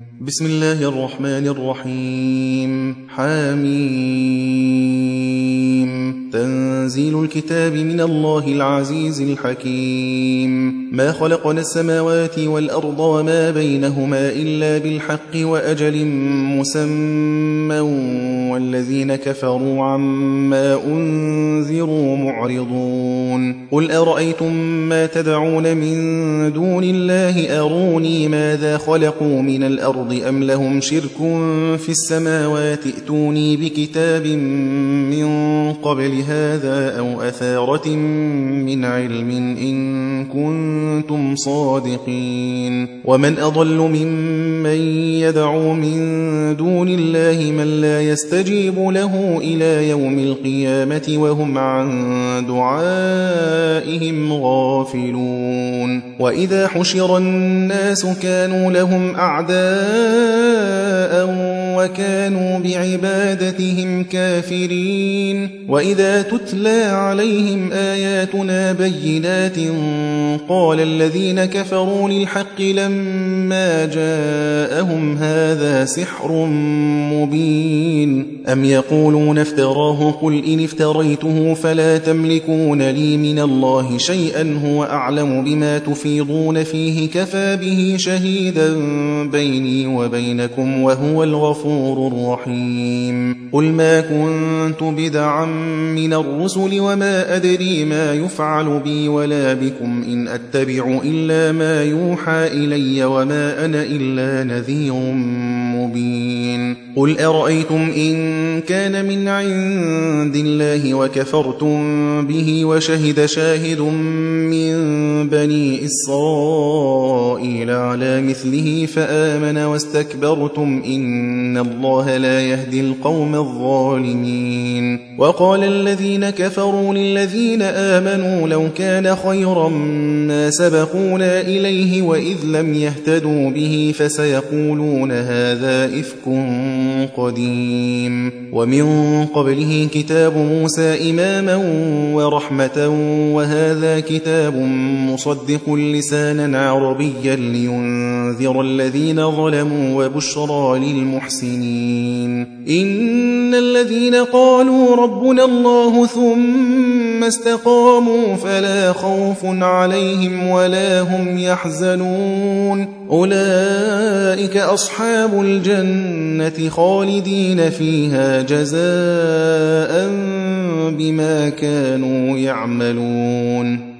بسم الله الرحمن الرحيم. حميم تنزيل الكتاب من الله العزيز الحكيم. ما خلقنا السماوات والأرض وما بينهما إلا بالحق وأجل مسمى والذين كفروا عما أنذروا معرضون. قل أرأيتم ما تدعون من دون الله؟ أروني ماذا خلقوا من الأرض أم لهم شرك في السماوات؟ ائتوني بكتاب من قبل هذا أو أثارة من علم إن كنتم صادقين. ومن أضل ممن يدعو من دون الله من لا يستجيب له إلى يوم القيامة وهم عن دعائهم غافلون. وإذا حشر الناس كانوا لهم أعداء وكانوا بعبادتهم كافرين وإذا تتلى عليهم آياتنا بينات قال الذين كفروا للحق لما جاءهم هذا سحر مبين أم يقولون افتراه قل إن افتريته فلا تملكون لي من الله شيئا هو أعلم بما تفيضون فيه كفى به شهيدا بيني وبينكم وهو الغفور الرحيم قل ما كنت بدعا من الرسل وما أدري ما يفعل بي ولا بكم إن أتبع إلا ما يوحى إلي وما أنا إلا نذير مبين. قل أرأيتم إن كان من عند الله وكفرتم به وشهد شاهد من بني إسرائيل على مثله فآمن واستكبرتم إن الله لا يهدي القوم الظالمين. وقال الذين كفروا للذين آمنوا لو كان خيرا ما سبقونا إليه وإذ لم يهتدوا به فسيقولون هذا إفك قديم. ومن قبله كتاب موسى إماما ورحمة وهذا كتاب مصدق لسانا عربيا لينذر الذين ظلموا وبشرى للمحسنين. إن الذين قالوا ربنا الله ثم استقاموا فلا خوف عليهم ولا هم يحزنون. أولئك أصحاب الجنة خالدين فيها جزاء بما كانوا يعملون.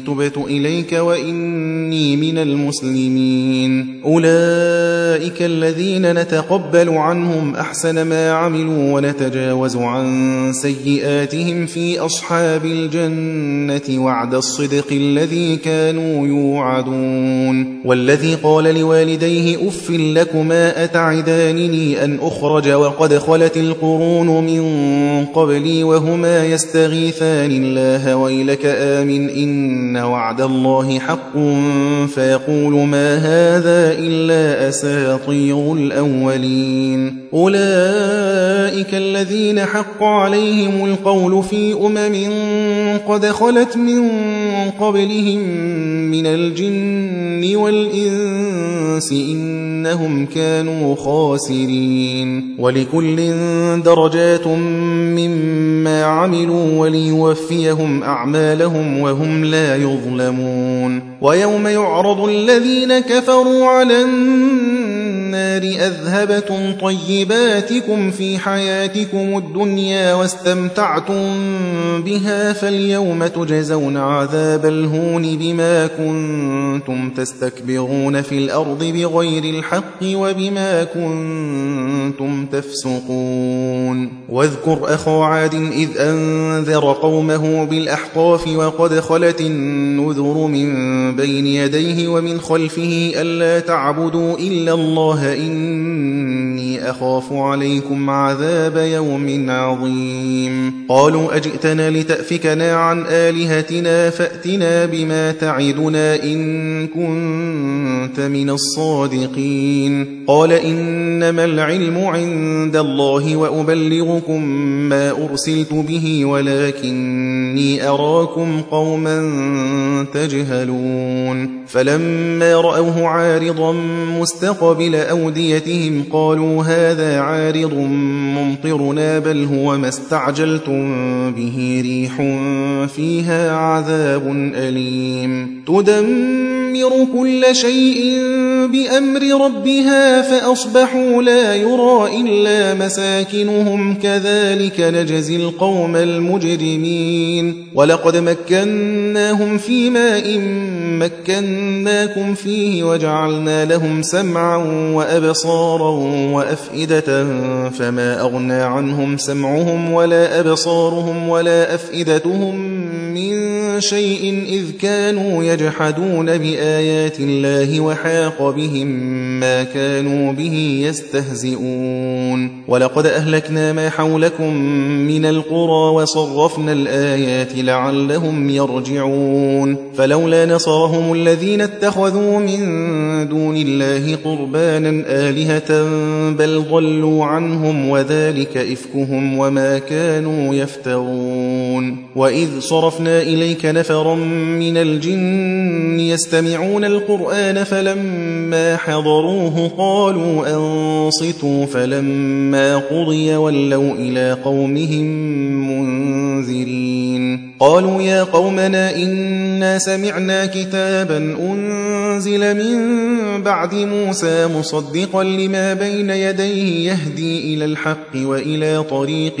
تبت إليك وإني من المسلمين. أولئك الذين نتقبل عنهم أحسن ما عملوا ونتجاوز عن سيئاتهم في أصحاب الجنة وعد الصدق الذي كانوا يوعدون. والذي قال لوالديه أف لكما أتعدانني أن أخرج وقد خلت القرون من قبلي وهما يستغيثان الله ويلك آمن إن وعد الله حق فيقول ما هذا إلا أساطير الأولين أولئك الذين حق عليهم القول في أمم قد خلت من قبلهم من الجن والإنس إنهم كانوا خاسرين ولكل درجات مما عملوا وليوفيهم أعمالهم وهم لا يظلمون ويوم يعرض الذين كفروا على أذهبتم طيباتكم في حياتكم الدنيا واستمتعتم بها فاليوم تجزون عذاب الهون بما كنتم تستكبرون في الأرض بغير الحق وبما كنتم تفسقون. واذكر أخو عاد إذ أنذر قومه بالأحقاف وقد خلت النذر من بين يديه ومن خلفه ألا تعبدوا إلا الله إني أخاف عليكم عذاب يوم عظيم. قالوا أجئتنا لتأفكنا عن آلهتنا فأتنا بما تعدنا إن كنت من الصادقين. قال إنما العلم عند الله وأبلغكم ما أرسلت به ولكني أراكم قوما تجهلون. فلما رأوه عارضا مستقبل أوديتهم قالوا هذا عارض ممطرنا بل هو ما استعجلتم به ريح فيها عذاب أليم. تدمر كل شيء بأمر ربها فأصبحوا لا يرى إلا مساكنهم. كذلك نجزي القوم المجرمين. ولقد مكناهم في ماء مكناكم فيه وجعلنا لهم سمعا وأبصارا وأفئدة فما أغنى عنهم سمعهم ولا أبصارهم ولا أفئدتهم من شيء إذ كانوا يجحدون بآيات الله وحاق بهم ما كانوا به يستهزئون. ولقد أهلكنا ما حولكم من القرى وصرفنا الآيات لعلهم يرجعون. فلولا نصرهم الذين اتخذوا من دون الله قربانا آلهة بل ضلوا عنهم وذلك إفكهم وما كانوا يفترون. وإذ صرفنا إليك نفرا من الجن يستمعون القرآن فلما حضروه قالوا أنصتوا فلما قضي ولوا إلى قومهم منذرين قالوا يا قومنا إنا سمعنا كتابا أنزل من بعد موسى مصدقا لما بين يديه يهدي إلى الحق وإلى طريق